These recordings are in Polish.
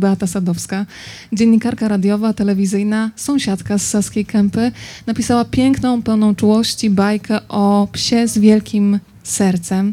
Beata Sadowska, dziennikarka radiowa, telewizyjna, sąsiadka z Saskiej Kępy, napisała piękną, pełną czułości bajkę o psie z wielkim sercem.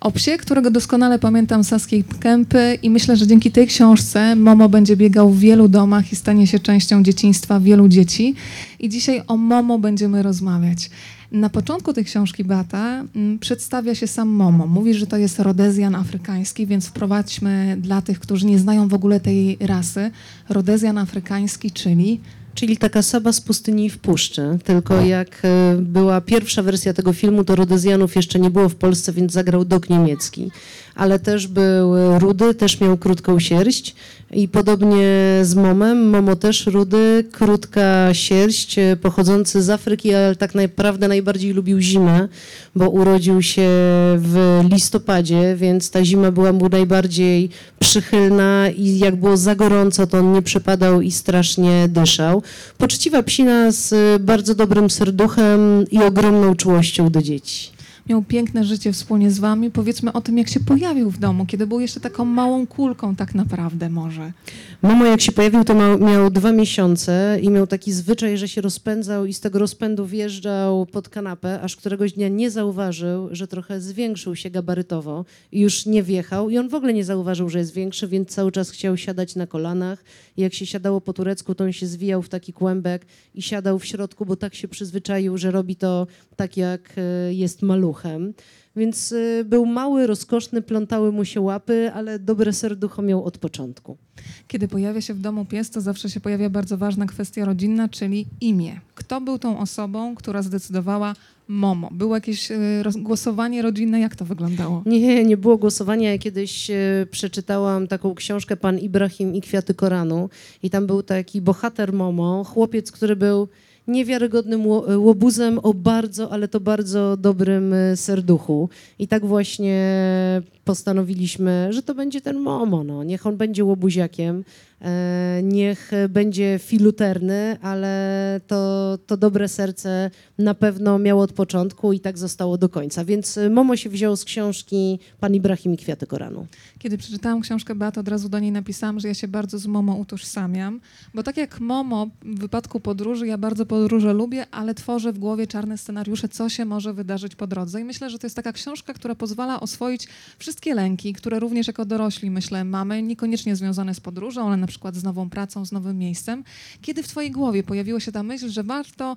O psie, którego doskonale pamiętam Saskiej Kępy i myślę, że dzięki tej książce Momo będzie biegał w wielu domach i stanie się częścią dzieciństwa wielu dzieci. I dzisiaj o Momo będziemy rozmawiać. Na początku tej książki Beata mm, przedstawia się sam Momo. Mówi, że to jest Rodezjan afrykański, więc wprowadźmy dla tych, którzy nie znają w ogóle tej rasy. Rodezjan afrykański, czyli Czyli taka Saba z pustyni w puszczy. Tylko jak e, była pierwsza wersja tego filmu, to Rodezjanów jeszcze nie było w Polsce, więc zagrał dok niemiecki. Ale też był rudy, też miał krótką sierść. I podobnie z Momem, Momo też rudy, krótka sierść, e, pochodzący z Afryki, ale tak naprawdę najbardziej lubił zimę, bo urodził się w listopadzie, więc ta zima była mu najbardziej przychylna i jak było za gorąco, to on nie przepadał i strasznie dyszał. Poczciwa psina z bardzo dobrym serduchem i ogromną czułością do dzieci miał piękne życie wspólnie z wami. Powiedzmy o tym, jak się pojawił w domu, kiedy był jeszcze taką małą kulką tak naprawdę może. Mamo jak się pojawił, to miał, miał dwa miesiące i miał taki zwyczaj, że się rozpędzał i z tego rozpędu wjeżdżał pod kanapę, aż któregoś dnia nie zauważył, że trochę zwiększył się gabarytowo i już nie wjechał i on w ogóle nie zauważył, że jest większy, więc cały czas chciał siadać na kolanach i jak się siadało po turecku, to on się zwijał w taki kłębek i siadał w środku, bo tak się przyzwyczaił, że robi to tak jak e, jest Więc y, był mały, rozkoszny, plątały mu się łapy, ale dobre serducho miał od początku. Kiedy pojawia się w domu pies, to zawsze się pojawia bardzo ważna kwestia rodzinna, czyli imię. Kto był tą osobą, która zdecydowała Momo? Było jakieś y, głosowanie rodzinne? Jak to wyglądało? Nie, nie było głosowania. Ja kiedyś y, przeczytałam taką książkę Pan Ibrahim i Kwiaty Koranu i tam był taki bohater Momo, chłopiec, który był niewiarygodnym łobuzem o bardzo, ale to bardzo dobrym e, serduchu. I tak właśnie postanowiliśmy, że to będzie ten Momo. No. Niech on będzie łobuziakiem, E, niech będzie filuterny, ale to, to dobre serce na pewno miało od początku i tak zostało do końca. Więc Momo się wziął z książki Pan Ibrahim i Kwiaty Koranu. Kiedy przeczytałam książkę Beat, od razu do niej napisałam, że ja się bardzo z Momo utożsamiam, bo tak jak Momo w wypadku podróży, ja bardzo podróże lubię, ale tworzę w głowie czarne scenariusze, co się może wydarzyć po drodze. I myślę, że to jest taka książka, która pozwala oswoić wszystkie lęki, które również jako dorośli, myślę, mamy, niekoniecznie związane z podróżą, ale na przykład z nową pracą, z nowym miejscem, kiedy w twojej głowie pojawiła się ta myśl, że warto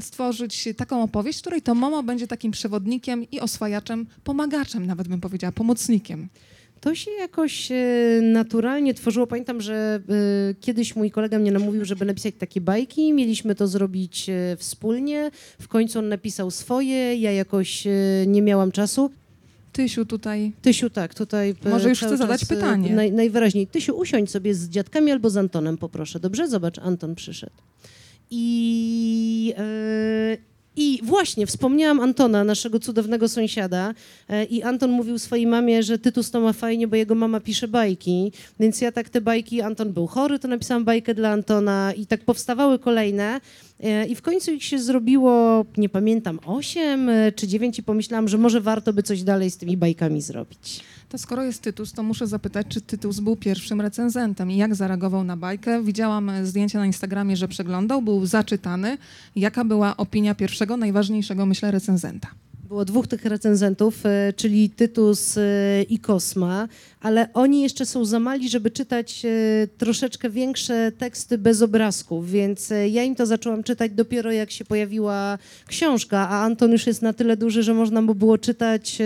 stworzyć taką opowieść, w której to Momo będzie takim przewodnikiem i oswajaczem, pomagaczem nawet bym powiedziała, pomocnikiem. To się jakoś e, naturalnie tworzyło. Pamiętam, że e, kiedyś mój kolega mnie namówił, żeby napisać takie bajki. Mieliśmy to zrobić e, wspólnie. W końcu on napisał swoje. Ja jakoś nie miałam czasu. Tysiu tutaj. Tysiu, tak, tutaj. E, Może już chcę zadać e, pytanie. Naj, najwyraźniej. Tysiu, usiądź sobie z dziadkami albo z Antonem, poproszę. Dobrze? Zobacz, Anton przyszedł. I, yy, i właśnie, wspomniałam Antona, naszego cudownego sąsiada e, i Anton mówił swojej mamie, że Tytus to ma fajnie, bo jego mama pisze bajki, więc ja tak te bajki, Anton był chory, to napisałam bajkę dla Antona i tak powstawały kolejne e, i w końcu ich się zrobiło, nie pamiętam, osiem e, czy dziewięć i pomyślałam, że może warto by coś dalej z tymi bajkami zrobić. To skoro jest Tytus, to muszę zapytać, czy Tytus był pierwszym recenzentem i jak zareagował na bajkę? Widziałam zdjęcia na Instagramie, że przeglądał, był zaczytany. Jaka była opinia pierwszego, najważniejszego, myślę, recenzenta? Było dwóch tych recenzentów, e, czyli Tytus e, i Kosma, ale oni jeszcze są za mali, żeby czytać e, troszeczkę większe teksty bez obrazków, więc ja im to zaczęłam czytać dopiero jak się pojawiła książka, a Anton już jest na tyle duży, że można mu było czytać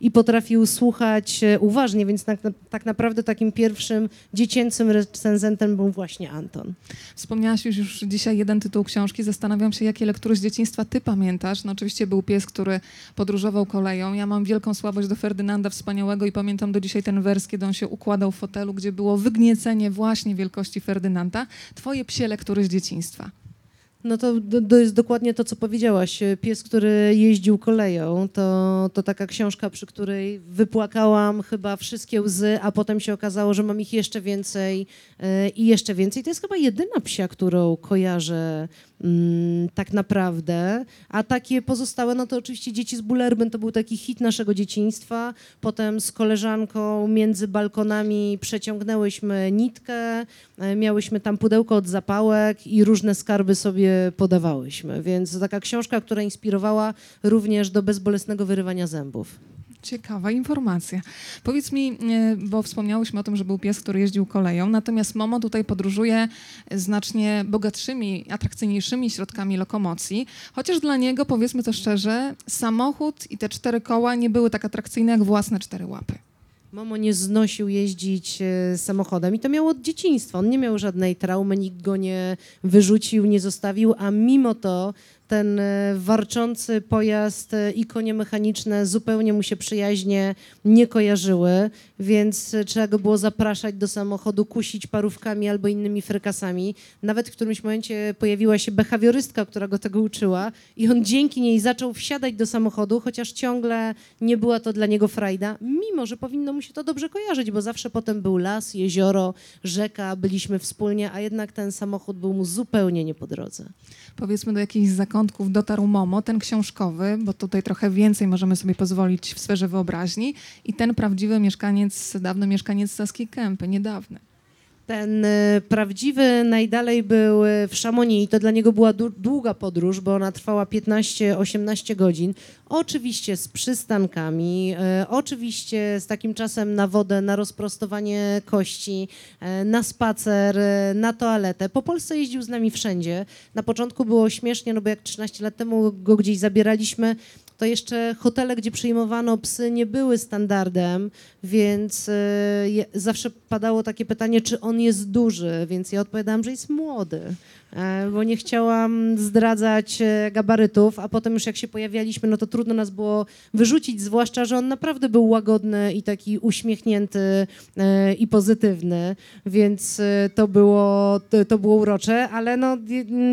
i potrafił słuchać uważnie, więc tak, tak naprawdę takim pierwszym dziecięcym recenzentem był właśnie Anton. Wspomniałaś już, już dzisiaj jeden tytuł książki. Zastanawiam się, jakie lektury z dzieciństwa ty pamiętasz. No oczywiście był pies, który podróżował koleją. Ja mam wielką słabość do Ferdynanda Wspaniałego i pamiętam do dzisiaj ten wers, kiedy on się układał w fotelu, gdzie było wygniecenie właśnie wielkości Ferdynanda. Twoje psie lektury z dzieciństwa. No to, to jest dokładnie to, co powiedziałaś. Pies, który jeździł koleją, to, to taka książka, przy której wypłakałam chyba wszystkie łzy, a potem się okazało, że mam ich jeszcze więcej yy, i jeszcze więcej. To jest chyba jedyna psia, którą kojarzę tak naprawdę. A takie pozostałe, no to oczywiście Dzieci z Bullerbyn to był taki hit naszego dzieciństwa. Potem z koleżanką między balkonami przeciągnęłyśmy nitkę, e, miałyśmy tam pudełko od zapałek i różne skarby sobie podawałyśmy. Więc taka książka, która inspirowała również do bezbolesnego wyrywania zębów. Ciekawa informacja. Powiedz mi, e, bo wspomniałyśmy o tym, że był pies, który jeździł koleją, natomiast Momo tutaj podróżuje znacznie bogatszymi, atrakcyjniejszymi środkami lokomocji, chociaż dla niego, powiedzmy to szczerze, samochód i te cztery koła nie były tak atrakcyjne jak własne cztery łapy. Momo nie znosił jeździć e, samochodem i to miał od dzieciństwa. On nie miał żadnej traumy, nikt go nie wyrzucił, nie zostawił, a mimo to ten e, warczący pojazd e, i konie mechaniczne zupełnie mu się przyjaźnie nie kojarzyły, więc e, trzeba go było zapraszać do samochodu, kusić parówkami albo innymi frykasami. Nawet w którymś momencie pojawiła się behawiorystka, która go tego uczyła i on dzięki niej zaczął wsiadać do samochodu, chociaż ciągle nie była to dla niego frajda, mimo że powinno mu się to dobrze kojarzyć, bo zawsze potem był las, jezioro, rzeka, byliśmy wspólnie, a jednak ten samochód był mu zupełnie nie po drodze. Powiedzmy do jakichś zakątków dotarł Momo, ten książkowy, bo tutaj trochę więcej możemy sobie pozwolić w sferze wyobraźni i ten prawdziwy mieszkaniec, dawny mieszkaniec Saskiej Kępy, niedawny. Ten y, prawdziwy najdalej był y, w Szamonii i to dla niego była długa podróż, bo ona trwała 15-18 godzin. Oczywiście z przystankami, y, oczywiście z takim czasem na wodę, na rozprostowanie kości, na spacer, na toaletę. Po Polsce jeździł z nami wszędzie. Na początku było śmiesznie, no bo jak 13 lat temu go gdzieś zabieraliśmy, to jeszcze hotele, gdzie przyjmowano psy, nie były standardem, więc je, zawsze padało takie pytanie, czy on jest duży, więc ja odpowiadałam, że jest młody, e, bo nie chciałam zdradzać e, gabarytów, a potem już jak się pojawialiśmy, no to trudno nas było wyrzucić, zwłaszcza, że on naprawdę był łagodny i taki uśmiechnięty e, i pozytywny, więc e, to było, to, było urocze, ale no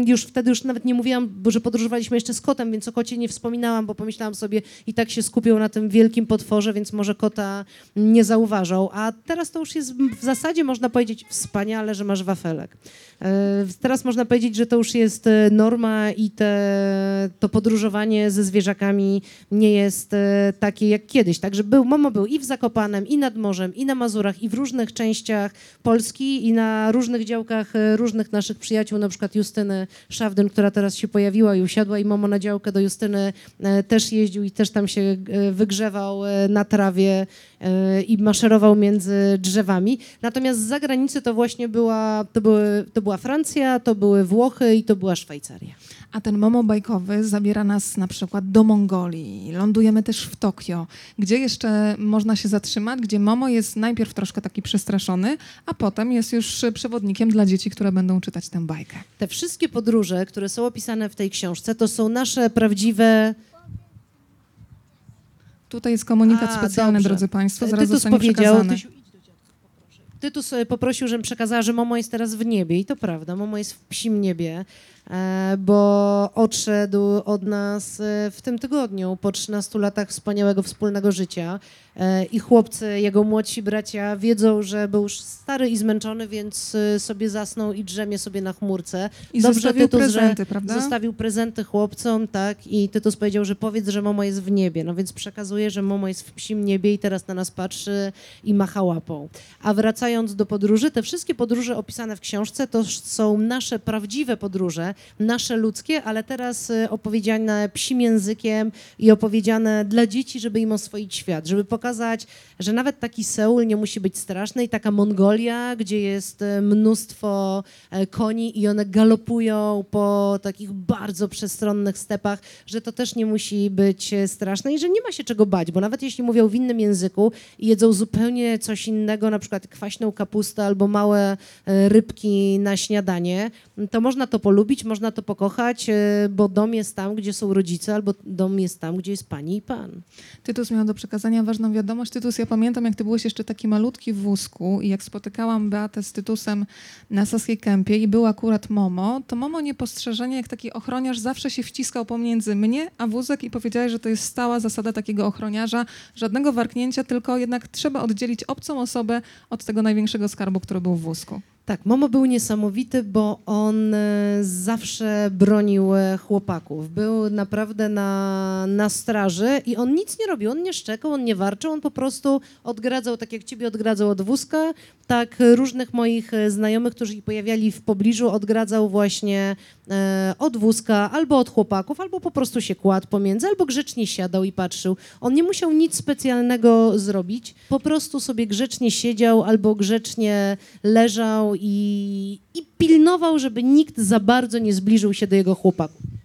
już wtedy już nawet nie mówiłam, bo że podróżowaliśmy jeszcze z kotem, więc o kocie nie wspominałam, bo pomyślałam sobie i tak się skupił na tym wielkim potworze, więc może kota nie zauważał. A teraz to już jest w zasadzie można powiedzieć wspaniale, że masz wafelek. E, Teraz można powiedzieć, że to już jest e, norma i te, to podróżowanie ze zwierzakami nie jest e, takie jak kiedyś. Także był, Momo był i w Zakopanem, i nad morzem, i na Mazurach, i w różnych częściach Polski, i na różnych działkach e, różnych naszych przyjaciół, na przykład Justyny Szawdyn, która teraz się pojawiła i usiadła, i Momo na działkę do Justyny też jeździł i też tam się wygrzewał na trawie i maszerował między drzewami. Natomiast z zagranicy to właśnie była, to, były, to była Francja, to były Włochy i to była Szwajcaria. A ten Momo bajkowy zabiera nas na przykład do Mongolii. Lądujemy też w Tokio, gdzie jeszcze można się zatrzymać, gdzie Momo jest najpierw troszkę taki przestraszony, a potem jest już przewodnikiem dla dzieci, które będą czytać tę bajkę. Te wszystkie podróże, które są opisane w tej książce, to są nasze prawdziwe. Tutaj jest komunikat A, specjalny, dobrze. drodzy Państwo, zaraz Tytus zostanie powiedział, przekazany. Tysiu. Tytus poprosił, żebym przekazała, że Momo jest teraz w niebie i to prawda, Momo jest w psim niebie, e, bo odszedł od nas e, w tym tygodniu po 13 latach wspaniałego wspólnego życia i chłopcy, jego młodsi bracia wiedzą, że był już stary i zmęczony, więc e, sobie zasnął i drzemie sobie na chmurce. I Dobrze, zostawił Tytus, prezenty, prawda? Zostawił prezenty chłopcom, tak, i Tytus powiedział, że powiedz, że Momo jest w niebie. No więc przekazuje, że Momo jest w psim niebie i teraz na nas patrzy i macha łapą. A wracając do podróży, te wszystkie podróże opisane w książce to są nasze prawdziwe podróże, nasze ludzkie, ale teraz y, opowiedziane psim językiem i opowiedziane dla dzieci, żeby im oswoić świat, żeby pokazać, że nawet taki Seul nie musi być straszny i taka Mongolia, gdzie jest y, mnóstwo e, koni i one galopują po takich bardzo przestronnych stepach, że to też nie musi być e, straszne i że nie ma się czego bać, bo nawet jeśli mówią w innym języku i jedzą zupełnie coś innego, na przykład kwaśną kapustę albo małe e, rybki na śniadanie, to można to polubić, można to pokochać, e, bo dom jest tam, gdzie są rodzice, albo dom jest tam, gdzie jest pani i pan. Tytus miał do przekazania ważną wiadomość. Tytus, ja pamiętam, jak ty byłeś jeszcze taki malutki w wózku i jak spotykałam Beatę z Tytusem na Saskiej Kępie i był akurat Momo, to Momo niepostrzeżenie, jak taki ochroniarz zawsze się wciskał pomiędzy mnie a wózek i powiedziałeś, że to jest stała zasada takiego ochroniarza. Żadnego warknięcia, tylko jednak trzeba oddzielić obcą osobę od tego największego skarbu, który był w wózku. Tak, Momo był niesamowity, bo on e, zawsze bronił e, chłopaków. Był naprawdę na, na straży i on nic nie robił. On nie szczekał, on nie warczył, on po prostu odgradzał, tak jak ciebie odgradzał od wózka, tak różnych moich e, znajomych, którzy pojawiali w pobliżu, odgradzał właśnie od wózka albo od chłopaków, albo po prostu się kładł pomiędzy, albo grzecznie siadał i patrzył. On nie musiał nic specjalnego zrobić, po prostu sobie grzecznie siedział albo grzecznie leżał i, i pilnował, żeby nikt za bardzo nie zbliżył się do jego chłopaków.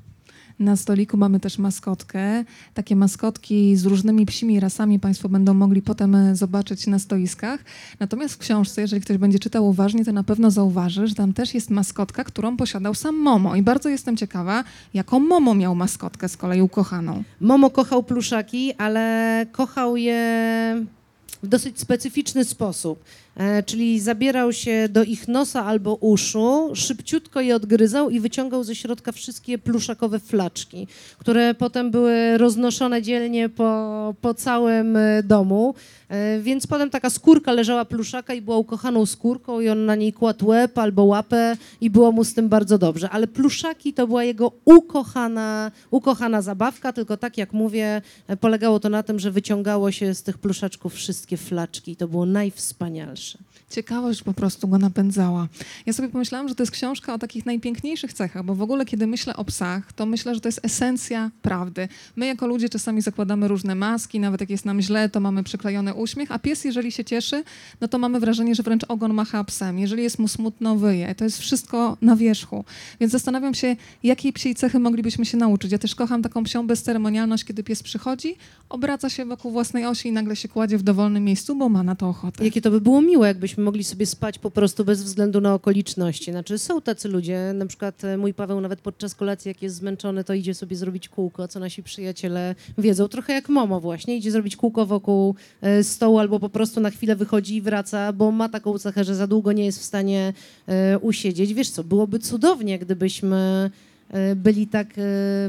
Na stoliku mamy też maskotkę. Takie maskotki z różnymi psimi rasami Państwo będą mogli potem e, zobaczyć na stoiskach. Natomiast w książce, jeżeli ktoś będzie czytał uważnie, to na pewno zauważy, że tam też jest maskotka, którą posiadał sam Momo. I bardzo jestem ciekawa, jaką Momo miał maskotkę z kolei ukochaną. Momo kochał pluszaki, ale kochał je w dosyć specyficzny sposób. E, czyli zabierał się do ich nosa albo uszu, szybciutko je odgryzał i wyciągał ze środka wszystkie pluszakowe flaczki, które potem były roznoszone dzielnie po, po całym e, domu. E, więc potem taka skórka leżała pluszaka i była ukochaną skórką i on na niej kładł łeb albo łapę i było mu z tym bardzo dobrze. Ale pluszaki to była jego ukochana, ukochana zabawka, tylko tak jak mówię, polegało to na tym, że wyciągało się z tych pluszaczków wszystkie flaczki i to było najwspanialsze. Ciekawość po prostu go napędzała. Ja sobie pomyślałam, że to jest książka o takich najpiękniejszych cechach, bo w ogóle, kiedy myślę o psach, to myślę, że to jest esencja prawdy. My jako ludzie czasami zakładamy różne maski, nawet jak jest nam źle, to mamy przyklejony uśmiech, a pies, jeżeli się cieszy, no to mamy wrażenie, że wręcz ogon macha psem. Jeżeli jest mu smutno, wyje. To jest wszystko na wierzchu. Więc zastanawiam się, jakiej psiej cechy moglibyśmy się nauczyć. Ja też kocham taką psią bezceremonialność, kiedy pies przychodzi, obraca się wokół własnej osi i nagle się kładzie w dowolnym miejscu, bo ma na to ochotę. Jakie to by było miłe, jakbyśmy mogli sobie spać po prostu bez względu na okoliczności. Znaczy są tacy ludzie, na przykład e, mój Paweł nawet podczas kolacji, jak jest zmęczony, to idzie sobie zrobić kółko, co nasi przyjaciele wiedzą. Trochę jak Momo właśnie, idzie zrobić kółko wokół e, stołu albo po prostu na chwilę wychodzi i wraca, bo ma taką cechę, że za długo nie jest w stanie e, usiedzieć. Wiesz co, byłoby cudownie, gdybyśmy byli tak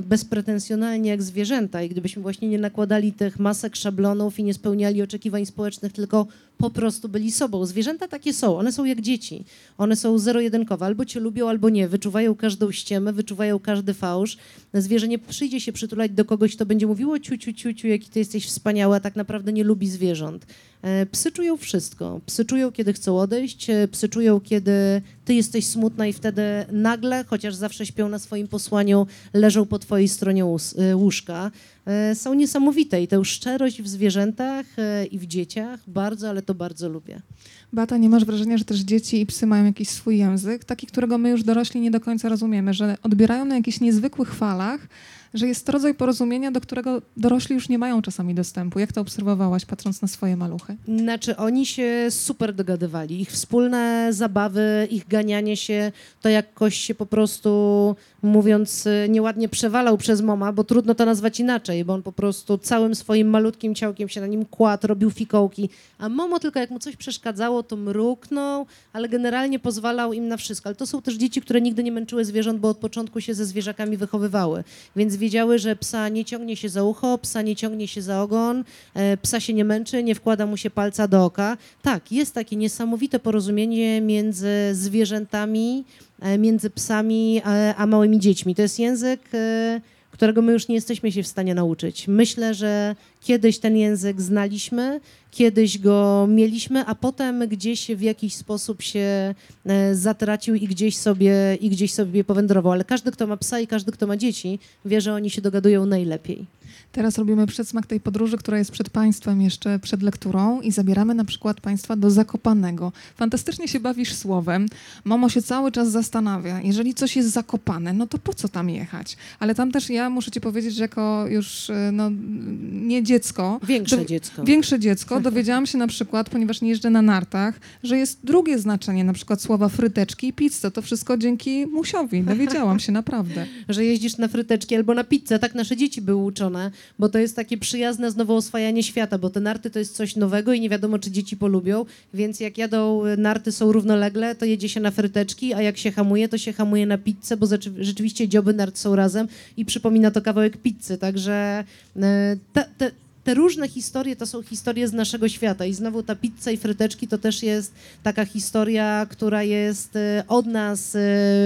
bezpretensjonalni jak zwierzęta i gdybyśmy właśnie nie nakładali tych masek, szablonów i nie spełniali oczekiwań społecznych, tylko po prostu byli sobą. Zwierzęta takie są, one są jak dzieci. One są zero-jedynkowe, albo cię lubią, albo nie. Wyczuwają każdą ściemę, wyczuwają każdy fałsz. Zwierzę nie przyjdzie się przytulać do kogoś, kto będzie mówiło ciu, ciu, ciu, ciu, jaki ty jesteś wspaniały, a tak naprawdę nie lubi zwierząt. E, psy czują wszystko. Psy czują, kiedy chcą odejść, psy czują, kiedy ty jesteś smutna i wtedy nagle, chociaż zawsze śpią na swoim posłaniu, leżą po twojej stronie y, łóżka. Y, są niesamowite i tę szczerość w zwierzętach y, i w dzieciach bardzo, ale to bardzo lubię. Bata, nie masz wrażenia, że też dzieci i psy mają jakiś swój język, taki, którego my już dorośli nie do końca rozumiemy, że odbierają na jakichś niezwykłych falach, że jest to rodzaj porozumienia, do którego dorośli już nie mają czasami dostępu. Jak to obserwowałaś, patrząc na swoje maluchy? Znaczy, oni się super dogadywali. Ich wspólne zabawy, ich ganianie się, to jakoś się po prostu, mówiąc y, nieładnie, przewalał przez moma, bo trudno to nazwać inaczej, bo on po prostu całym swoim malutkim ciałkiem się na nim kładł, robił fikołki, a momo tylko jak mu coś przeszkadzało, to mruknął, ale generalnie pozwalał im na wszystko. Ale to są też dzieci, które nigdy nie męczyły zwierząt, bo od początku się ze zwierzakami wychowywały, więc wiedziały, że psa nie ciągnie się za ucho, psa nie ciągnie się za ogon, e, psa się nie męczy, nie wkłada mu się palca do oka. Tak, jest takie niesamowite porozumienie między zwierzętami, między psami a, a małymi dziećmi. To jest język e, którego my już nie jesteśmy się w stanie nauczyć. Myślę, że kiedyś ten język znaliśmy, kiedyś go mieliśmy, a potem gdzieś w jakiś sposób się e, zatracił i gdzieś sobie, i gdzieś sobie powędrował. Ale każdy, kto ma psa i każdy, kto ma dzieci, wie, że oni się dogadują najlepiej. Teraz robimy przedsmak tej podróży, która jest przed Państwem jeszcze przed lekturą i zabieramy na przykład Państwa do Zakopanego. Fantastycznie się bawisz słowem. Momo się cały czas zastanawia, jeżeli coś jest zakopane, no to po co tam jechać? Ale tam też ja muszę Ci powiedzieć, że jako już e, no, nie dziecko... Większe do, dziecko. Większe dziecko. Dowiedziałam się na przykład, ponieważ nie jeżdżę na nartach, że jest drugie znaczenie na przykład słowa fryteczki i pizza. To wszystko dzięki Musiowi. Dowiedziałam się naprawdę. że jeździsz na fryteczki albo na pizzę. Tak nasze dzieci były uczone bo to jest takie przyjazne znowu oswajanie świata, bo te narty to jest coś nowego i nie wiadomo, czy dzieci polubią, więc jak jadą narty są równolegle, to jedzie się na fryteczki, a jak się hamuje, to się hamuje na pizzę, bo rzeczywiście dzioby nart są razem i przypomina to kawałek pizzy, także e, te, te, te różne historie to są historie z naszego świata. I znowu ta pizza i fryteczki to też jest taka historia, która jest e, od nas e,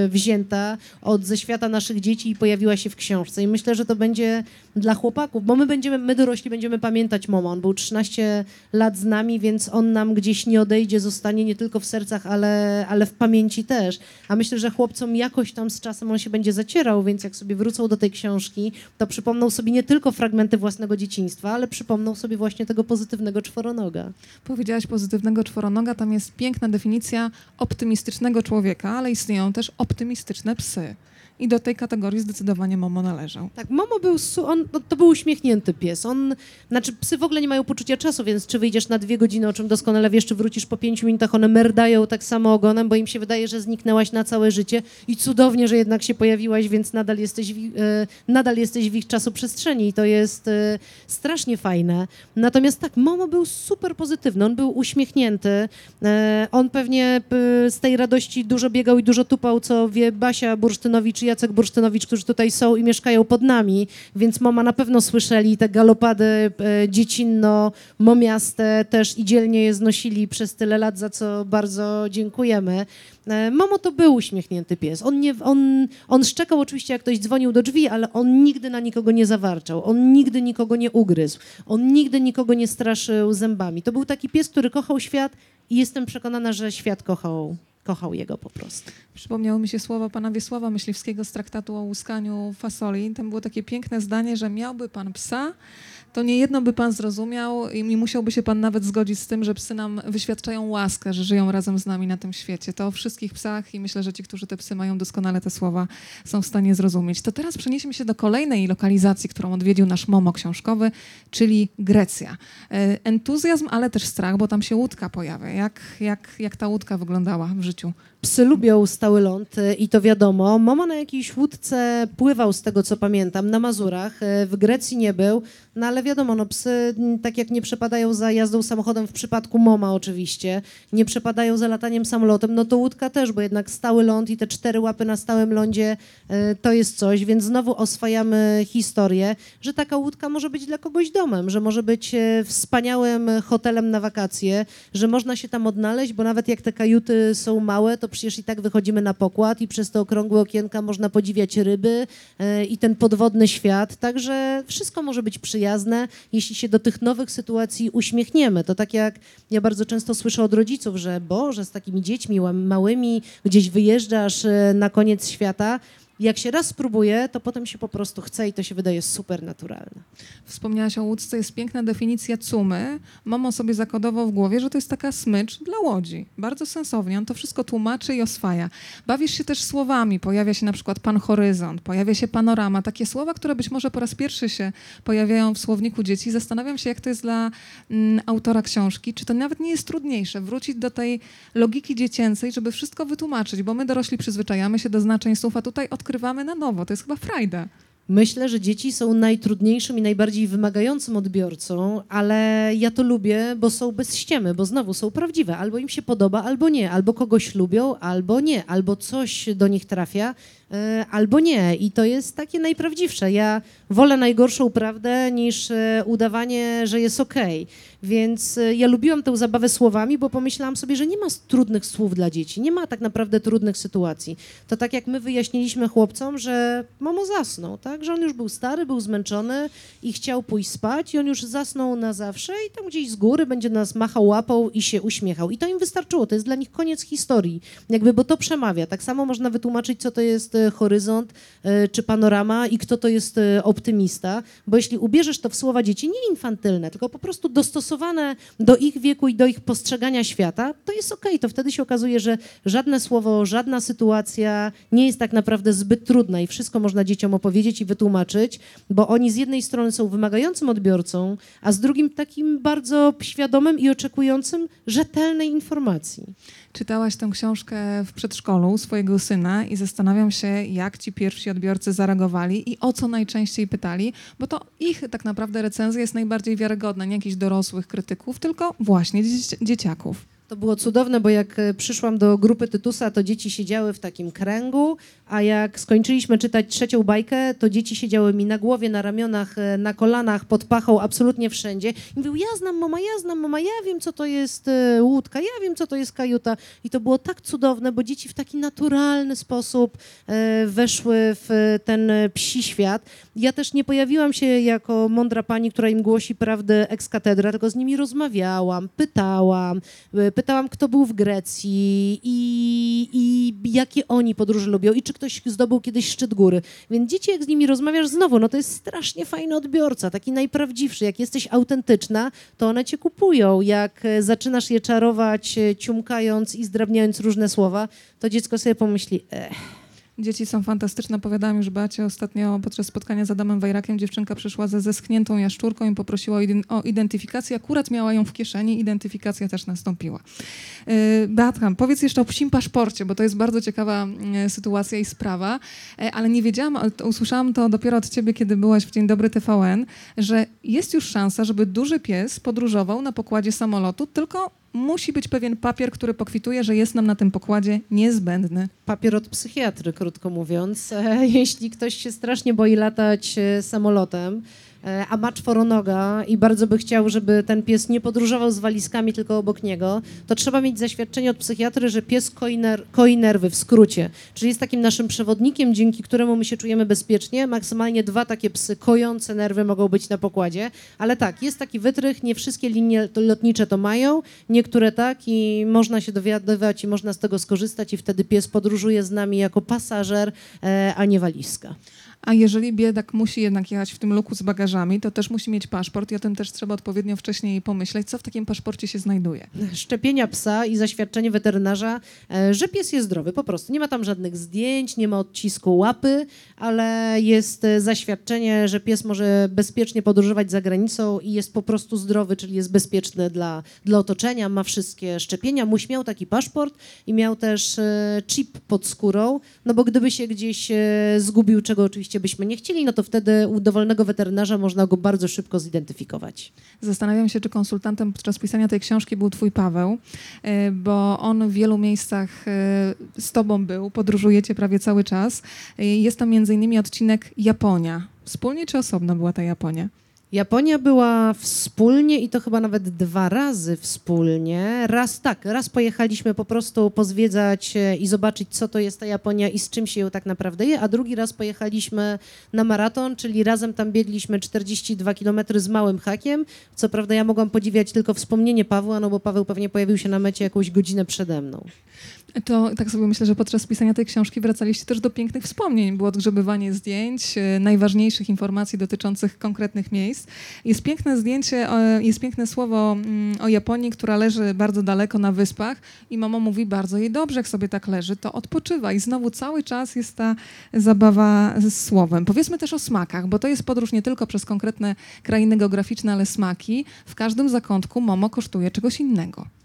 wzięta, od ze świata naszych dzieci i pojawiła się w książce. I myślę, że to będzie dla chłopaków, bo my będziemy, my dorośli będziemy pamiętać Momo, on był 13 lat z nami, więc on nam gdzieś nie odejdzie, zostanie nie tylko w sercach, ale, ale w pamięci też, a myślę, że chłopcom jakoś tam z czasem on się będzie zacierał, więc jak sobie wrócą do tej książki, to przypomną sobie nie tylko fragmenty własnego dzieciństwa, ale przypomną sobie właśnie tego pozytywnego czworonoga. Powiedziałaś pozytywnego czworonoga, tam jest piękna definicja optymistycznego człowieka, ale istnieją też optymistyczne psy. I do tej kategorii zdecydowanie Momo należał. Tak, Momo był, on, no, to był uśmiechnięty pies. On, znaczy psy w ogóle nie mają poczucia czasu, więc czy wyjdziesz na dwie godziny, o czym doskonale wiesz, czy wrócisz po pięciu minutach, one merdają tak samo ogonem, bo im się wydaje, że zniknęłaś na całe życie i cudownie, że jednak się pojawiłaś, więc nadal jesteś w, e, nadal jesteś w ich czasoprzestrzeni i to jest e, strasznie fajne. Natomiast tak, Momo był super pozytywny, on był uśmiechnięty, e, on pewnie z tej radości dużo biegał i dużo tupał, co wie Basia Bursztynowicz Jacek Bursztynowicz, którzy tutaj są i mieszkają pod nami, więc mama na pewno słyszeli te galopady e, dziecinno-momiaste też i dzielnie je znosili przez tyle lat, za co bardzo dziękujemy. E, Momo to był uśmiechnięty pies. On, nie, on, on szczekał oczywiście, jak ktoś dzwonił do drzwi, ale on nigdy na nikogo nie zawarczał. On nigdy nikogo nie ugryzł. On nigdy nikogo nie straszył zębami. To był taki pies, który kochał świat i jestem przekonana, że świat kochał, kochał jego po prostu. Przypomniały mi się słowa pana Wiesława Myśliwskiego z traktatu o łuskaniu fasoli. Tam było takie piękne zdanie, że miałby pan psa, to nie jedno by pan zrozumiał i musiałby się pan nawet zgodzić z tym, że psy nam wyświadczają łaskę, że żyją razem z nami na tym świecie. To o wszystkich psach i myślę, że ci, którzy te psy mają doskonale te słowa, są w stanie zrozumieć. To teraz przenieśmy się do kolejnej lokalizacji, którą odwiedził nasz Momo książkowy, czyli Grecja. E, Entuzjazm, ale też strach, bo tam się łódka pojawia. Jak, jak, jak ta łódka wyglądała w życiu? Psy lubią stały ląd y, i to wiadomo. Momo na jakiejś łódce pływał, z tego co pamiętam, na Mazurach. y, W Grecji nie był, no ale wiadomo, no psy mm, tak jak nie przepadają za jazdą samochodem w przypadku Moma oczywiście, nie przepadają za lataniem samolotem, no to łódka też, bo jednak stały ląd i te cztery łapy na stałym lądzie y, to jest coś, więc znowu oswajamy historię, że taka łódka może być dla kogoś domem, że może być wspaniałym hotelem na wakacje, że można się tam odnaleźć, bo nawet jak te kajuty są małe, to przecież i tak wychodzimy na pokład i przez te okrągłe okienka można podziwiać ryby e, i ten podwodny świat, także wszystko może być przyjazne, jeśli się do tych nowych sytuacji uśmiechniemy. To tak jak ja bardzo często słyszę od rodziców, że Boże, z takimi dziećmi małymi gdzieś wyjeżdżasz e, na koniec świata, jak się raz spróbuje, to potem się po prostu chce i to się wydaje super naturalne. Wspomniałaś o łódce, jest piękna definicja cumy. Momo sobie zakodował w głowie, że to jest taka smycz dla łodzi. Bardzo sensownie, on to wszystko tłumaczy i oswaja. Bawisz się też słowami, pojawia się na przykład pan horyzont, pojawia się panorama, takie słowa, które być może po raz pierwszy się pojawiają w słowniku dzieci. Zastanawiam się, jak to jest dla mm, autora książki, czy to nawet nie jest trudniejsze wrócić do tej logiki dziecięcej, żeby wszystko wytłumaczyć, bo my dorośli przyzwyczajamy się do znaczeń słów, a tutaj odkrywamy na nowo. To jest chyba frajda. Myślę, że dzieci są najtrudniejszym i najbardziej wymagającym odbiorcą, ale ja to lubię, bo są bez ściemy, bo znowu są prawdziwe. Albo im się podoba, albo nie. Albo kogoś lubią, albo nie. Albo coś do nich trafia, albo nie. I to jest takie najprawdziwsze. Ja wolę najgorszą prawdę niż e, udawanie, że jest okej. Więc e, ja lubiłam tę zabawę słowami, bo pomyślałam sobie, że nie ma trudnych słów dla dzieci. Nie ma tak naprawdę trudnych sytuacji. To tak jak my wyjaśniliśmy chłopcom, że mamo zasnął, tak? Że on już był stary, był zmęczony i chciał pójść spać i on już zasnął na zawsze i tam gdzieś z góry będzie nas machał łapą i się uśmiechał. I to im wystarczyło. To jest dla nich koniec historii. Jakby, bo to przemawia. Tak samo można wytłumaczyć, co to jest e, horyzont e, czy panorama i kto to jest e, optymista, bo jeśli ubierzesz to w słowa dzieci, nie infantylne, tylko po prostu dostosowane do ich wieku i do ich postrzegania świata, to jest okej. To wtedy się okazuje, że żadne słowo, żadna sytuacja nie jest tak naprawdę zbyt trudna i wszystko można dzieciom opowiedzieć i wytłumaczyć, bo oni z jednej strony są wymagającym odbiorcą, a z drugim takim bardzo świadomym i oczekującym rzetelnej informacji. Czytałaś tę książkę w przedszkolu swojego syna i zastanawiam się, jak ci pierwsi odbiorcy zareagowali i o co najczęściej pytali, bo to ich tak naprawdę recenzja jest najbardziej wiarygodna, nie jakichś dorosłych krytyków, tylko właśnie dzieci- dzieciaków. To było cudowne, bo jak e, przyszłam do grupy Tytusa, to dzieci siedziały w takim kręgu, a jak skończyliśmy czytać trzecią bajkę, to dzieci siedziały mi na głowie, na ramionach, e, na kolanach, pod pachą, absolutnie wszędzie. I mówił, ja znam mama, ja znam mama, ja wiem, co to jest e, łódka, ja wiem, co to jest kajuta. I to było tak cudowne, bo dzieci w taki naturalny sposób weszły w ten psi świat. Ja też nie pojawiłam się jako mądra pani, która im głosi prawdę ex cathedra, tylko z nimi rozmawiałam, pytałam, e, pytałam, kto był w Grecji i, i jakie oni podróże lubią i czy ktoś zdobył kiedyś szczyt góry. Więc dzieci, jak z nimi rozmawiasz znowu, no to jest strasznie fajny odbiorca, taki najprawdziwszy. Jak jesteś autentyczna, to one cię kupują. Jak e, zaczynasz je czarować, e, ciumkając i zdrabniając różne słowa, to dziecko sobie pomyśli, ech, Dzieci są fantastyczne. Opowiadałam już Beacie ostatnio podczas spotkania z Adamem Wajrakiem. Dziewczynka przyszła ze zeschniętą jaszczurką i poprosiła o, ident- o identyfikację. Akurat miała ją w kieszeni. Identyfikacja też nastąpiła. Yy, Beatka, powiedz jeszcze o psim paszporcie, bo to jest bardzo ciekawa yy, sytuacja i sprawa. Yy, ale nie wiedziałam, usłyszałam to dopiero od ciebie, kiedy byłaś w Dzień Dobry TVN, że jest już szansa, żeby duży pies podróżował na pokładzie samolotu, tylko musi być pewien papier, który pokwituje, że jest nam na tym pokładzie niezbędny. papier od psychiatry, krótko mówiąc. Jeśli ktoś się strasznie boi latać e, samolotem, a ma czworonoga i bardzo by chciał, żeby ten pies nie podróżował z walizkami tylko obok niego, to trzeba mieć zaświadczenie od psychiatry, że pies koi, ner- koi nerwy w skrócie. Czyli jest takim naszym przewodnikiem, dzięki któremu my się czujemy bezpiecznie. Maksymalnie dwa takie psy kojące nerwy mogą być na pokładzie. Ale tak, jest taki wytrych, nie wszystkie linie lotnicze to mają, niektóre tak i można się dowiadywać i można z tego skorzystać i wtedy pies podróżuje z nami jako pasażer, e, a nie walizka. A jeżeli biedak musi jednak jechać w tym luku z bagażami, to też musi mieć paszport i o tym też trzeba odpowiednio wcześniej pomyśleć, co w takim paszporcie się znajduje. szczepienia psa i zaświadczenie weterynarza, e, że pies jest zdrowy, po prostu. Nie ma tam żadnych zdjęć, nie ma odcisku łapy, ale jest e, zaświadczenie, że pies może bezpiecznie podróżować za granicą i jest po prostu zdrowy, czyli jest bezpieczny dla, dla otoczenia, ma wszystkie szczepienia. Muś miał taki paszport i miał też e, chip pod skórą, no bo gdyby się gdzieś zgubił, czego oczywiście byśmy nie chcieli, no to wtedy u dowolnego weterynarza można go bardzo szybko zidentyfikować. Zastanawiam się, czy konsultantem podczas pisania tej książki był twój Paweł, e, bo on w wielu miejscach e, z tobą był, podróżujecie prawie cały czas. E, Jest tam między innymi odcinek Japonia. Wspólnie czy osobno była ta Japonia? Japonia była wspólnie i to chyba nawet dwa razy wspólnie. Raz tak, raz pojechaliśmy po prostu pozwiedzać e, i zobaczyć, co to jest ta Japonia i z czym się ją tak naprawdę je, a drugi raz pojechaliśmy na maraton, czyli razem tam biegliśmy 42 km z małym hakiem. Co prawda ja mogłam podziwiać tylko wspomnienie Pawła, no bo Paweł pewnie pojawił się na mecie jakąś godzinę przede mną. To tak sobie myślę, że podczas pisania tej książki wracaliście też do pięknych wspomnień. Było odgrzebywanie zdjęć, e, najważniejszych informacji dotyczących konkretnych miejsc. Jest piękne zdjęcie, e, jest piękne słowo mm, o Japonii, która leży bardzo daleko na wyspach i mama mówi bardzo jej dobrze, jak sobie tak leży, to odpoczywa. I znowu cały czas jest ta zabawa z słowem. Powiedzmy też o smakach, bo to jest podróż nie tylko przez konkretne krainy geograficzne, ale smaki. W każdym zakątku Momo kosztuje czegoś innego.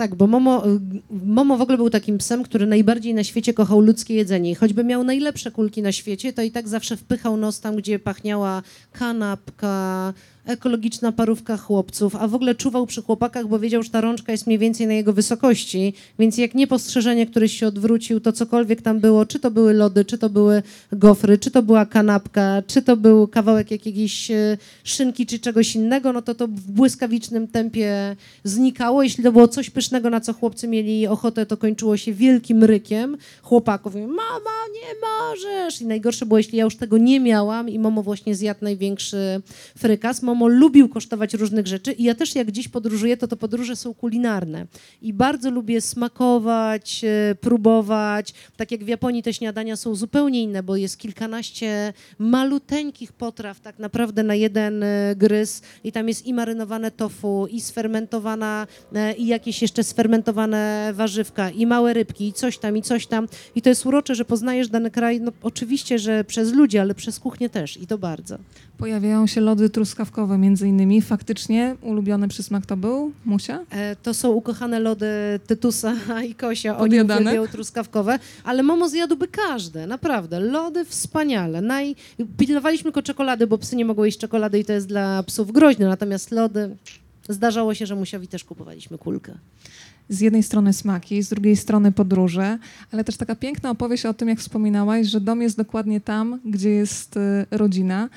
Tak, bo Momo, y, Momo w ogóle był takim psem, który najbardziej na świecie kochał ludzkie jedzenie. I choćby miał najlepsze kulki na świecie, to i tak zawsze wpychał nos tam, gdzie pachniała kanapka, ekologiczna parówka chłopców, a w ogóle czuwał przy chłopakach, bo wiedział, że ta rączka jest mniej więcej na jego wysokości, więc jak niepostrzeżenie któryś się odwrócił, to cokolwiek tam było, czy to były lody, czy to były gofry, czy to była kanapka, czy to był kawałek jakiejś e, szynki, czy czegoś innego, no to to w błyskawicznym tempie znikało. Jeśli to było coś pysznego, na co chłopcy mieli ochotę, to kończyło się wielkim rykiem chłopaków. Mama, nie możesz! I najgorsze było, jeśli ja już tego nie miałam i Momo właśnie zjadł największy frykas. Momo lubił kosztować różnych rzeczy i ja też jak gdzieś podróżuję, to to podróże są kulinarne. I bardzo lubię smakować, e, próbować. Tak jak w Japonii te śniadania są zupełnie inne, bo jest kilkanaście maluteńkich potraw tak naprawdę na jeden e, gryz i tam jest i marynowane tofu, i sfermentowana, e, i jakieś jeszcze sfermentowane warzywka, i małe rybki, i coś tam, i coś tam. I to jest urocze, że poznajesz dany kraj, no oczywiście, że przez ludzi, ale przez kuchnię też i to bardzo. Pojawiają się lody truskawkowe między innymi. Faktycznie ulubiony przysmak to był Musia? E, To są ukochane lody Tytusa i Kosia. Oni Podjadane? uwielbiają truskawkowe, ale Momo zjadłby każde, naprawdę. Lody wspaniale. Naj... Pilnowaliśmy tylko czekolady, bo psy nie mogą jeść czekolady i to jest dla psów groźne, natomiast lody... Zdarzało się, że Musiowi też kupowaliśmy kulkę. z jednej strony smaki, z drugiej strony podróże, ale też taka piękna opowieść o tym, jak wspominałaś, że dom jest dokładnie tam, gdzie jest y, rodzina.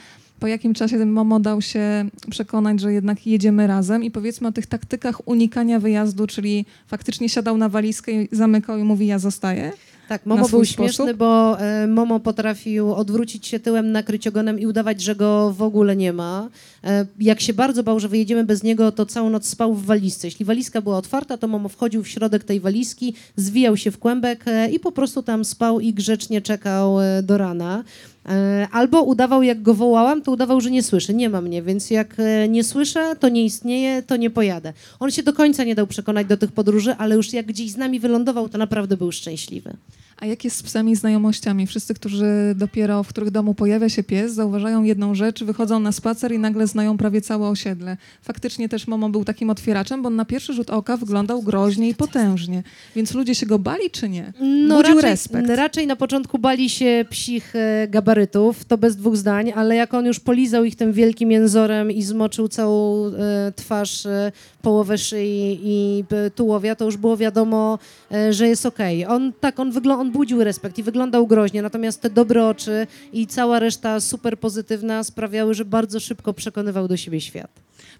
Po jakim czasie ten Momo dał się przekonać, że jednak jedziemy razem i powiedzmy o tych taktykach unikania wyjazdu, czyli faktycznie siadał na walizkę i zamykał i mówi ja zostaję? Tak, Momo był śmieszny, sposób? bo e, Momo potrafił odwrócić się tyłem, nakryć ogonem i udawać, że go w ogóle nie ma. E, jak się bardzo bał, że wyjedziemy bez niego, to całą noc spał w walizce. Jeśli walizka była otwarta, to Momo wchodził w środek tej walizki, zwijał się w kłębek e, i po prostu tam spał i grzecznie czekał do rana. E, Albo udawał, jak go wołałam, to udawał, że nie słyszy. Nie ma mnie, więc jak e, nie słyszę, to nie istnieje, to nie pojadę. On się do końca nie dał przekonać do tych podróży, ale już jak gdzieś z nami wylądował, to naprawdę był szczęśliwy. A jak jest z psami znajomościami? Wszyscy, którzy dopiero, w których domu pojawia się pies, zauważają jedną rzecz, wychodzą na spacer i nagle znają prawie całe osiedle. Faktycznie też Momo był takim otwieraczem, bo on na pierwszy rzut oka wyglądał groźnie i potężnie. Więc ludzie się go bali, czy nie? No Budził raczej, respekt. raczej na początku bali się psich e, gabarytów, to bez dwóch zdań, ale jak on już polizał ich tym wielkim jęzorem i zmoczył całą e, twarz, e, połowę szyi i tułowia, to już było wiadomo, e, że jest okej. On tak, on, wyglą- on budził respekt i wyglądał groźnie, natomiast te dobre oczy i cała reszta super pozytywna sprawiały, że bardzo szybko przekonywał do siebie świat.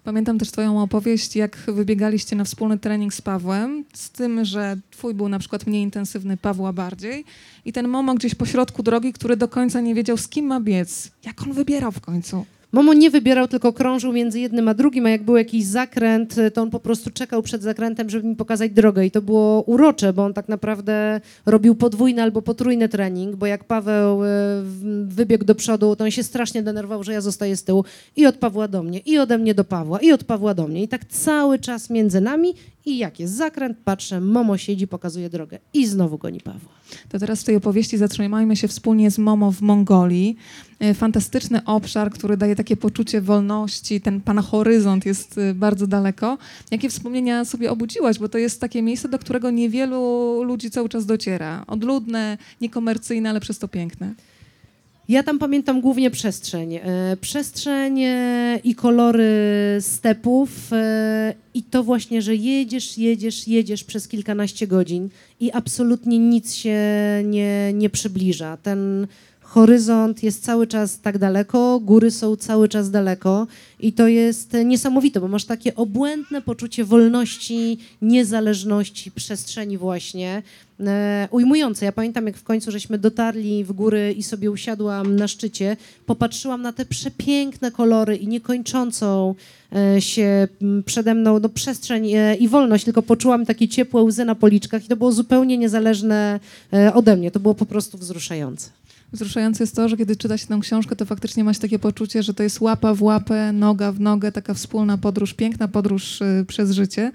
Pamiętam też twoją opowieść, jak wybiegaliście na wspólny trening z Pawłem, z tym, że twój był na przykład mniej intensywny, Pawła bardziej i ten Momo gdzieś po środku drogi, który do końca nie wiedział, z kim ma biec. Jak on wybierał w końcu? Momo nie wybierał, tylko krążył między jednym a drugim, a jak był jakiś zakręt, to on po prostu czekał przed zakrętem, żeby mi pokazać drogę. I to było urocze, bo on tak naprawdę robił podwójny albo potrójny trening, bo jak Paweł w- wybiegł do przodu, to on się strasznie denerwował, że ja zostaję z tyłu i od Pawła do mnie, i ode mnie do Pawła, i od Pawła do mnie. I tak cały czas między nami i jak jest zakręt, patrzę, Momo siedzi, pokazuje drogę i znowu goni Pawła. To teraz w tej opowieści zatrzymajmy się wspólnie z Momo w Mongolii. E, Fantastyczny obszar, który daje takie poczucie wolności, ten pana horyzont jest e, bardzo daleko. Jakie wspomnienia sobie obudziłaś, bo to jest takie miejsce, do którego niewielu ludzi cały czas dociera. Odludne, niekomercyjne, ale przez to piękne. Ja tam pamiętam głównie przestrzeń. E, przestrzeń e, i kolory stepów e, i to właśnie, że jedziesz, jedziesz, jedziesz przez kilkanaście godzin i absolutnie nic się nie, nie przybliża. Ten horyzont jest cały czas tak daleko, góry są cały czas daleko i to jest niesamowite, bo masz takie obłędne poczucie wolności, niezależności, przestrzeni właśnie, e, ujmujące. Ja pamiętam, jak w końcu żeśmy dotarli w góry i sobie usiadłam na szczycie, popatrzyłam na te przepiękne kolory i niekończącą e, się przede mną no, przestrzeń e, i wolność, tylko poczułam takie ciepłe łzy na policzkach i to było zupełnie niezależne e, ode mnie. To było po prostu wzruszające. Wzruszające jest to, że kiedy czyta się tę książkę, to faktycznie ma się takie poczucie, że to jest łapa w łapę, noga w nogę, taka wspólna podróż, piękna podróż y, przez życie.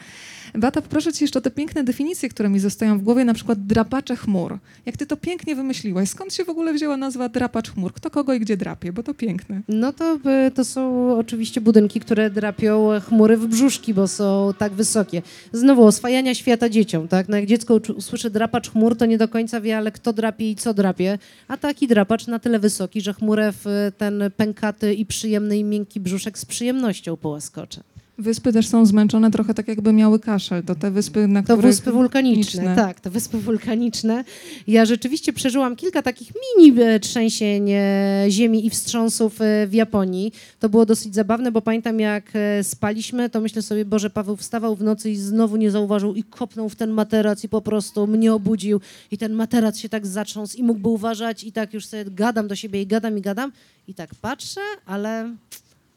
Beata, poproszę cię jeszcze o te piękne definicje, które mi zostają w głowie, na przykład drapacze chmur. Jak ty to pięknie wymyśliłaś, skąd się w ogóle wzięła nazwa drapacz chmur? Kto kogo i gdzie drapie, bo to piękne. No to, y, to są oczywiście budynki, które drapią chmury w brzuszki, bo są tak wysokie. Znowu oswajania świata dzieciom, tak? No jak dziecko usłyszy drapacz chmur, to nie do końca wie, ale kto drapie i co drapie. A taki drapacz na tyle wysoki, że chmurę w ten pękaty i przyjemny i miękki brzuszek z przyjemnością połaskocze. Wyspy też są zmęczone trochę tak, jakby miały kaszel. To te wyspy, na To których... wyspy wulkaniczne, tak, to wyspy wulkaniczne. Ja rzeczywiście przeżyłam kilka takich mini trzęsień e, ziemi i wstrząsów e, w Japonii. To było dosyć zabawne, bo pamiętam jak e, spaliśmy, to myślę sobie, Boże, Paweł wstawał w nocy i znowu nie zauważył i kopnął w ten materac i po prostu mnie obudził i ten materac się tak zatrząsł i mógłby uważać i tak już sobie gadam do siebie i gadam i gadam i tak patrzę, ale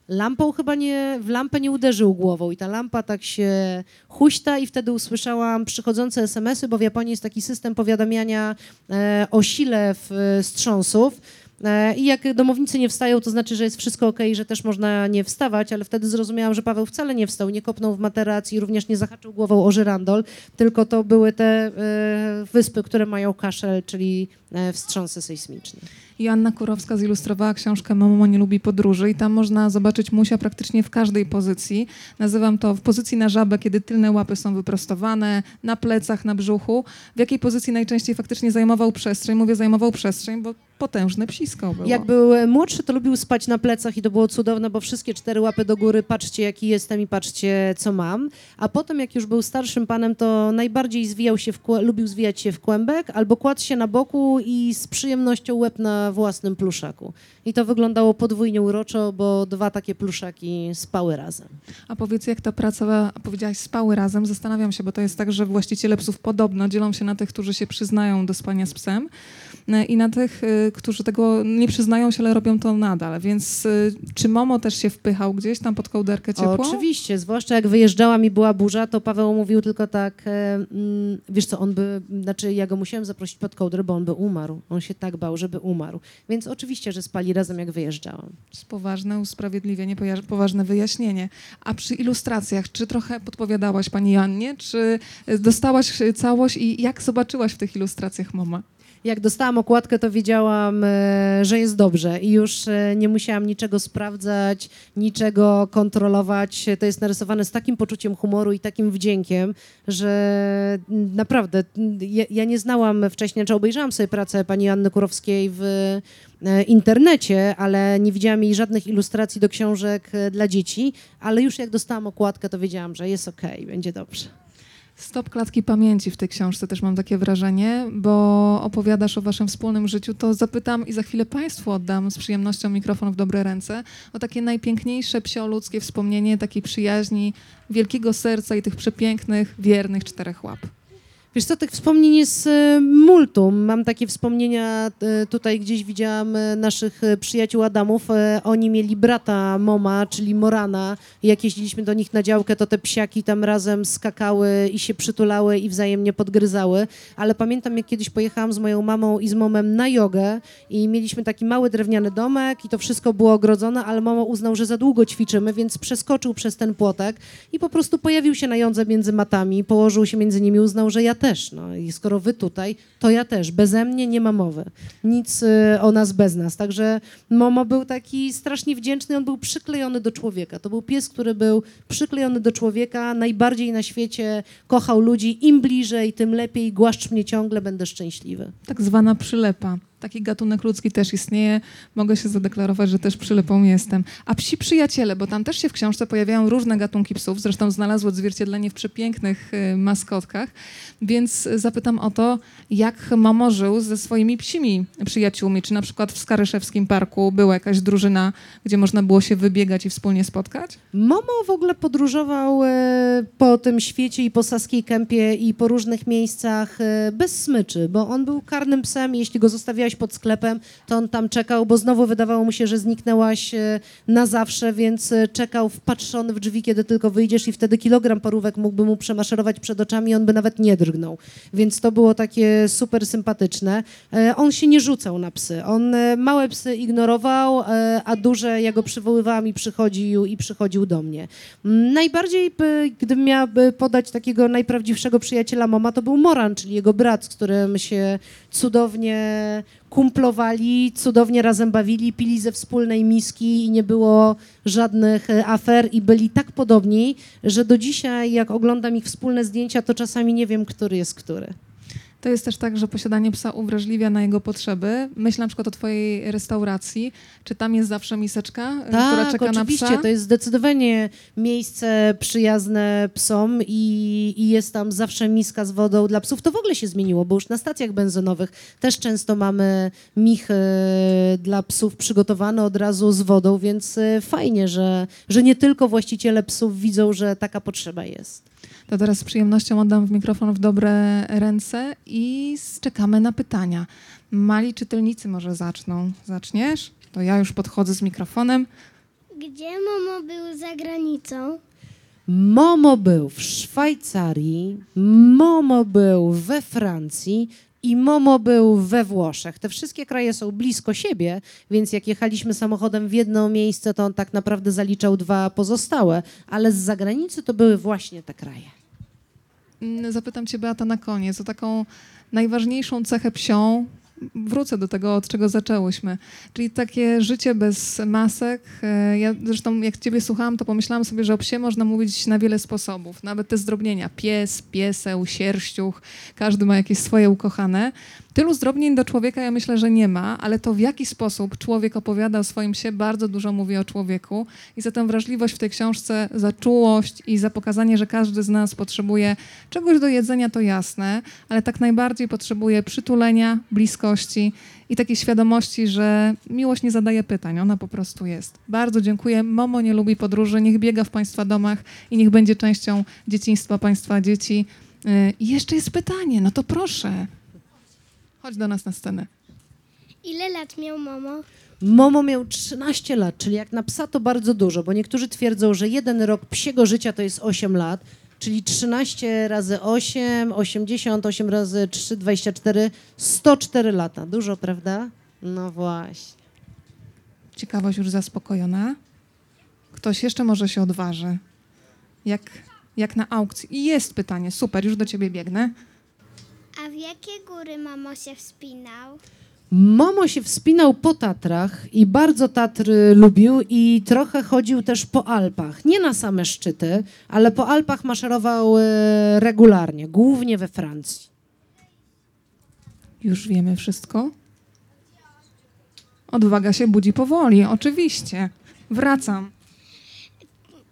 lampą chyba nie, w lampę nie uderzył głową i ta lampa tak się huśta i wtedy usłyszałam przychodzące SMS-y, bo w Japonii jest taki system powiadamiania e, o sile w, wstrząsów. E, I jak domownicy nie wstają, to znaczy, że jest wszystko ok, że też można nie wstawać, ale wtedy zrozumiałam, że Paweł wcale nie wstał, nie kopnął w materac i również nie zahaczył głową o żyrandol, tylko to były te e, wyspy, które mają kaszel, czyli e, wstrząsy sejsmiczne. Joanna Kurowska zilustrowała książkę Momo nie lubi podróży i tam można zobaczyć musia praktycznie w każdej pozycji. Nazywam to w pozycji na żabę, kiedy tylne łapy są wyprostowane, na plecach, na brzuchu. W jakiej pozycji najczęściej faktycznie zajmował przestrzeń? Mówię zajmował przestrzeń, bo potężne psisko było. Jak był e, młodszy, to lubił spać na plecach i to było cudowne, bo wszystkie cztery łapy do góry, patrzcie jaki jestem i patrzcie co mam. A potem jak już był starszym panem, to najbardziej zwijał się w lubił zwijać się w kłębek albo kładł się na boku i z przyjemnością łeb na własnym pluszaku. I to wyglądało podwójnie uroczo, bo dwa takie pluszaki spały razem. A powiedz, jak ta praca, powiedziałaś, spały razem, zastanawiam się, bo to jest tak, że właściciele psów podobno dzielą się na tych, którzy się przyznają do spania z psem i na tych, e, którzy tego nie przyznają się, ale robią to nadal. Więc e, czy Momo też się wpychał gdzieś tam pod kołderkę ciepłą? Oczywiście, zwłaszcza jak wyjeżdżałam i była burza, to Paweł mówił tylko tak, e, mm, wiesz co, on by, znaczy ja go musiałem zaprosić pod kołdrę, bo on by umarł. On się tak bał, żeby umarł. Więc oczywiście, że spali razem jak wyjeżdżałam. jest poważne usprawiedliwienie, poważne wyjaśnienie. A przy ilustracjach, czy trochę podpowiadałaś pani Jannie, czy e, dostałaś e, całość i jak zobaczyłaś w tych ilustracjach Moma? Jak dostałam okładkę, to wiedziałam, e, że jest dobrze i już e, nie musiałam niczego sprawdzać, niczego kontrolować. To jest narysowane z takim poczuciem humoru i takim wdziękiem, że naprawdę ja, ja nie znałam wcześniej, czy obejrzałam sobie pracę pani Anny Kurowskiej w e, internecie, ale nie widziałam jej żadnych ilustracji do książek dla dzieci, ale już jak dostałam okładkę, to wiedziałam, że jest okej, będzie dobrze. Stop klatki pamięci w tej książce też mam takie wrażenie, bo opowiadasz o waszym wspólnym życiu, to zapytam i za chwilę Państwu oddam z przyjemnością mikrofon w dobre ręce o takie najpiękniejsze psioludzkie wspomnienie takiej przyjaźni, wielkiego serca i tych przepięknych, wiernych czterech łap. Wiesz co, tych wspomnień jest e, multum. Mam takie wspomnienia, e, tutaj gdzieś widziałam e, naszych przyjaciół Adamów. Oni mieli brata Moma, czyli Morana. Jak jeździliśmy do nich na działkę, to te psiaki tam razem skakały i się przytulały i wzajemnie podgryzały. Ale pamiętam, jak kiedyś pojechałam z moją mamą i z momem na jogę i mieliśmy taki mały drewniany domek i to wszystko było ogrodzone, ale mama uznał, że za długo ćwiczymy, więc przeskoczył przez ten płotek i po prostu pojawił się na jądze między matami, położył się między nimi, uznał, że ja też. No i skoro wy tutaj, to ja też. Beze mnie nie ma mowy. Nic y, o nas bez nas. Także Momo był taki strasznie wdzięczny, on był przyklejony do człowieka. To był pies, który był przyklejony do człowieka, najbardziej na świecie kochał ludzi. Im bliżej, tym lepiej. Głaszcz mnie ciągle, będę szczęśliwy. Tak zwana przylepa. Taki gatunek ludzki też istnieje. Mogę się zadeklarować, że też przylepą jestem. A psi przyjaciele, bo tam też się w książce pojawiają różne gatunki psów. Zresztą znalazły odzwierciedlenie w przepięknych y, maskotkach. Więc zapytam o to, jak mamo żył ze swoimi psimi przyjaciółmi. Czy na przykład w Skaryszewskim Parku była jakaś drużyna, gdzie można było się wybiegać i wspólnie spotkać? Momo w ogóle podróżował e, po tym świecie i po Saskiej Kępie i po różnych miejscach e, bez smyczy, bo on był karnym psem. Jeśli go zostawiałaś pod sklepem, to on tam czekał, bo znowu wydawało mu się, że zniknęłaś e, na zawsze, więc e, czekał wpatrzony w drzwi, kiedy tylko wyjdziesz i wtedy kilogram parówek mógłby mu przemaszerować przed oczami i on by nawet nie drgnął. Więc to było takie super sympatyczne. E, On się nie rzucał na psy. On małe psy ignorował, a duże ja go przywoływałam i przychodził, i przychodził do mnie. Mm, Najbardziej, by, gdybym miała podać takiego najprawdziwszego przyjaciela Moma, to był Moran, czyli jego brat, z którym się cudownie kumplowali, cudownie razem bawili, pili ze wspólnej miski i nie było żadnych e, afer i byli tak podobni, że do dzisiaj jak oglądam ich wspólne zdjęcia, to czasami nie wiem, który jest który. To jest też tak, że posiadanie psa uwrażliwia na jego potrzeby. Myślę na przykład o twojej restauracji. Czy tam jest zawsze miseczka, y, która czeka Tak, oczywiście, na psa? to jest zdecydowanie miejsce przyjazne psom i, i jest tam zawsze miska z wodą dla psów. To w ogóle się zmieniło, bo już na stacjach benzynowych też często mamy michy dla psów przygotowane od razu z wodą, więc e, fajnie, że, że nie tylko właściciele psów widzą, że taka potrzeba jest. To teraz z przyjemnością oddam w mikrofon w dobre ręce i czekamy na pytania. Mali czytelnicy może zaczną. Zaczniesz? To ja już podchodzę z mikrofonem. Gdzie Momo był za granicą? Momo był w Szwajcarii, Momo był we Francji i Momo był we Włoszech. Te wszystkie kraje są blisko siebie, więc jak jechaliśmy samochodem w jedno miejsce, to on tak naprawdę zaliczał dwa pozostałe, ale z zagranicy to były właśnie te kraje. Mm, Zapytam cię, Beata, na koniec o taką najważniejszą cechę psią. Wrócę do tego, od czego zaczęłyśmy. Czyli takie życie bez masek. E, Ja zresztą, jak ciebie słuchałam, to pomyślałam sobie, że o psie można mówić na wiele sposobów. Nawet te zdrobnienia. Pies, pieseł, sierściuch. Każdy ma jakieś swoje ukochane. Tylu zdrobnień do człowieka ja myślę, że nie ma, ale to w jaki sposób człowiek opowiada o swoim się bardzo dużo mówi o człowieku i za tę wrażliwość w tej książce, za czułość i za pokazanie, że każdy z nas potrzebuje czegoś do jedzenia, to jasne, ale tak najbardziej potrzebuje przytulenia, bliskości i takiej świadomości, że miłość nie zadaje pytań, ona po prostu jest. Bardzo dziękuję. Momo nie lubi podróży, niech biega w Państwa domach i niech będzie częścią dzieciństwa Państwa dzieci. Yy, I jeszcze jest pytanie, no to proszę. Chodź do nas na scenę. Ile lat miał Momo? Momo miał 13 lat, czyli jak na psa to bardzo dużo, bo niektórzy twierdzą, że jeden rok psiego życia to jest 8 lat, czyli 13 razy 8, 88 razy 3, 24, 104 lata. Dużo, prawda? No właśnie. Ciekawość już zaspokojona. Ktoś jeszcze może się odważy. Jak, jak na aukcji. I jest pytanie, super, już do ciebie biegnę. A w jakie góry Momo się wspinał? Momo się wspinał po Tatrach i bardzo Tatry lubił i trochę chodził też po Alpach. Nie na same szczyty, ale po Alpach maszerował e, regularnie, głównie we Francji. Już wiemy wszystko. Odwaga się budzi powoli, oczywiście. Wracam.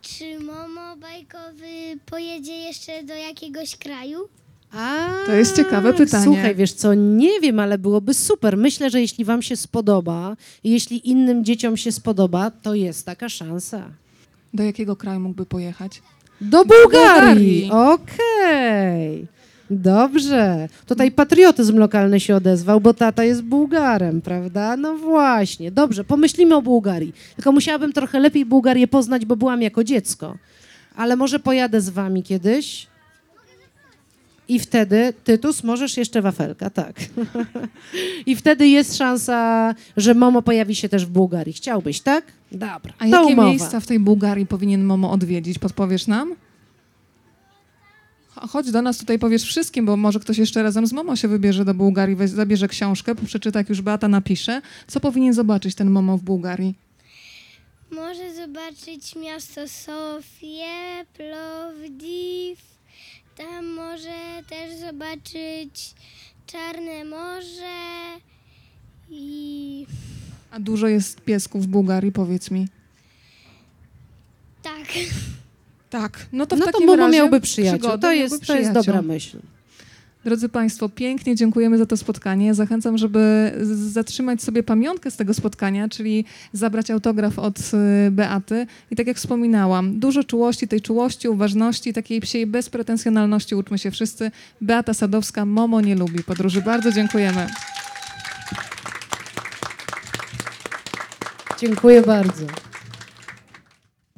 Czy Momo bajkowy pojedzie jeszcze do jakiegoś kraju? A, To jest ciekawe pytanie. Słuchaj, wiesz co, nie wiem, ale byłoby super. Myślę, że jeśli wam się spodoba i jeśli innym dzieciom się spodoba, to jest taka szansa. Do jakiego kraju mógłby pojechać? Do Bułgarii. Bułgarii! Okej. Dobrze. Tutaj patriotyzm lokalny się odezwał, bo tata jest Bułgarem, prawda? No właśnie. Dobrze, pomyślimy o Bułgarii. Tylko musiałabym trochę lepiej Bułgarię poznać, bo byłam jako dziecko. Ale może pojadę z wami kiedyś? I wtedy, Tytus, możesz jeszcze wafelka, tak. I wtedy jest szansa, że Momo pojawi się też w Bułgarii. Chciałbyś, tak? Dobra. A jakie umowa. miejsca w tej Bułgarii powinien Momo odwiedzić? Podpowiesz nam? Cho- Chodź do nas tutaj, powiesz wszystkim, bo może ktoś jeszcze razem z Momo się wybierze do Bułgarii, weź, zabierze książkę, przeczyta, jak już Beata napisze. Co powinien zobaczyć ten Momo w Bułgarii? Może zobaczyć miasto Sofię, Plowdiw. Tam może też zobaczyć Czarne Morze i A dużo jest piesków w Bułgarii, powiedz mi. tak. Tak, no to w no to takim Momo razie miałby przyjaciół. To miałby jest, to jest przyjaciół. dobra myśl. Drodzy Państwo, pięknie dziękujemy za to spotkanie. Zachęcam, żeby zatrzymać sobie pamiątkę z tego spotkania, czyli zabrać autograf od y, Beaty. I tak jak wspominałam, dużo czułości, tej czułości, uważności, takiej psiej bezpretensjonalności uczmy się wszyscy. Beata Sadowska, Momo nie lubi podróży. Bardzo dziękujemy. Dziękuję bardzo.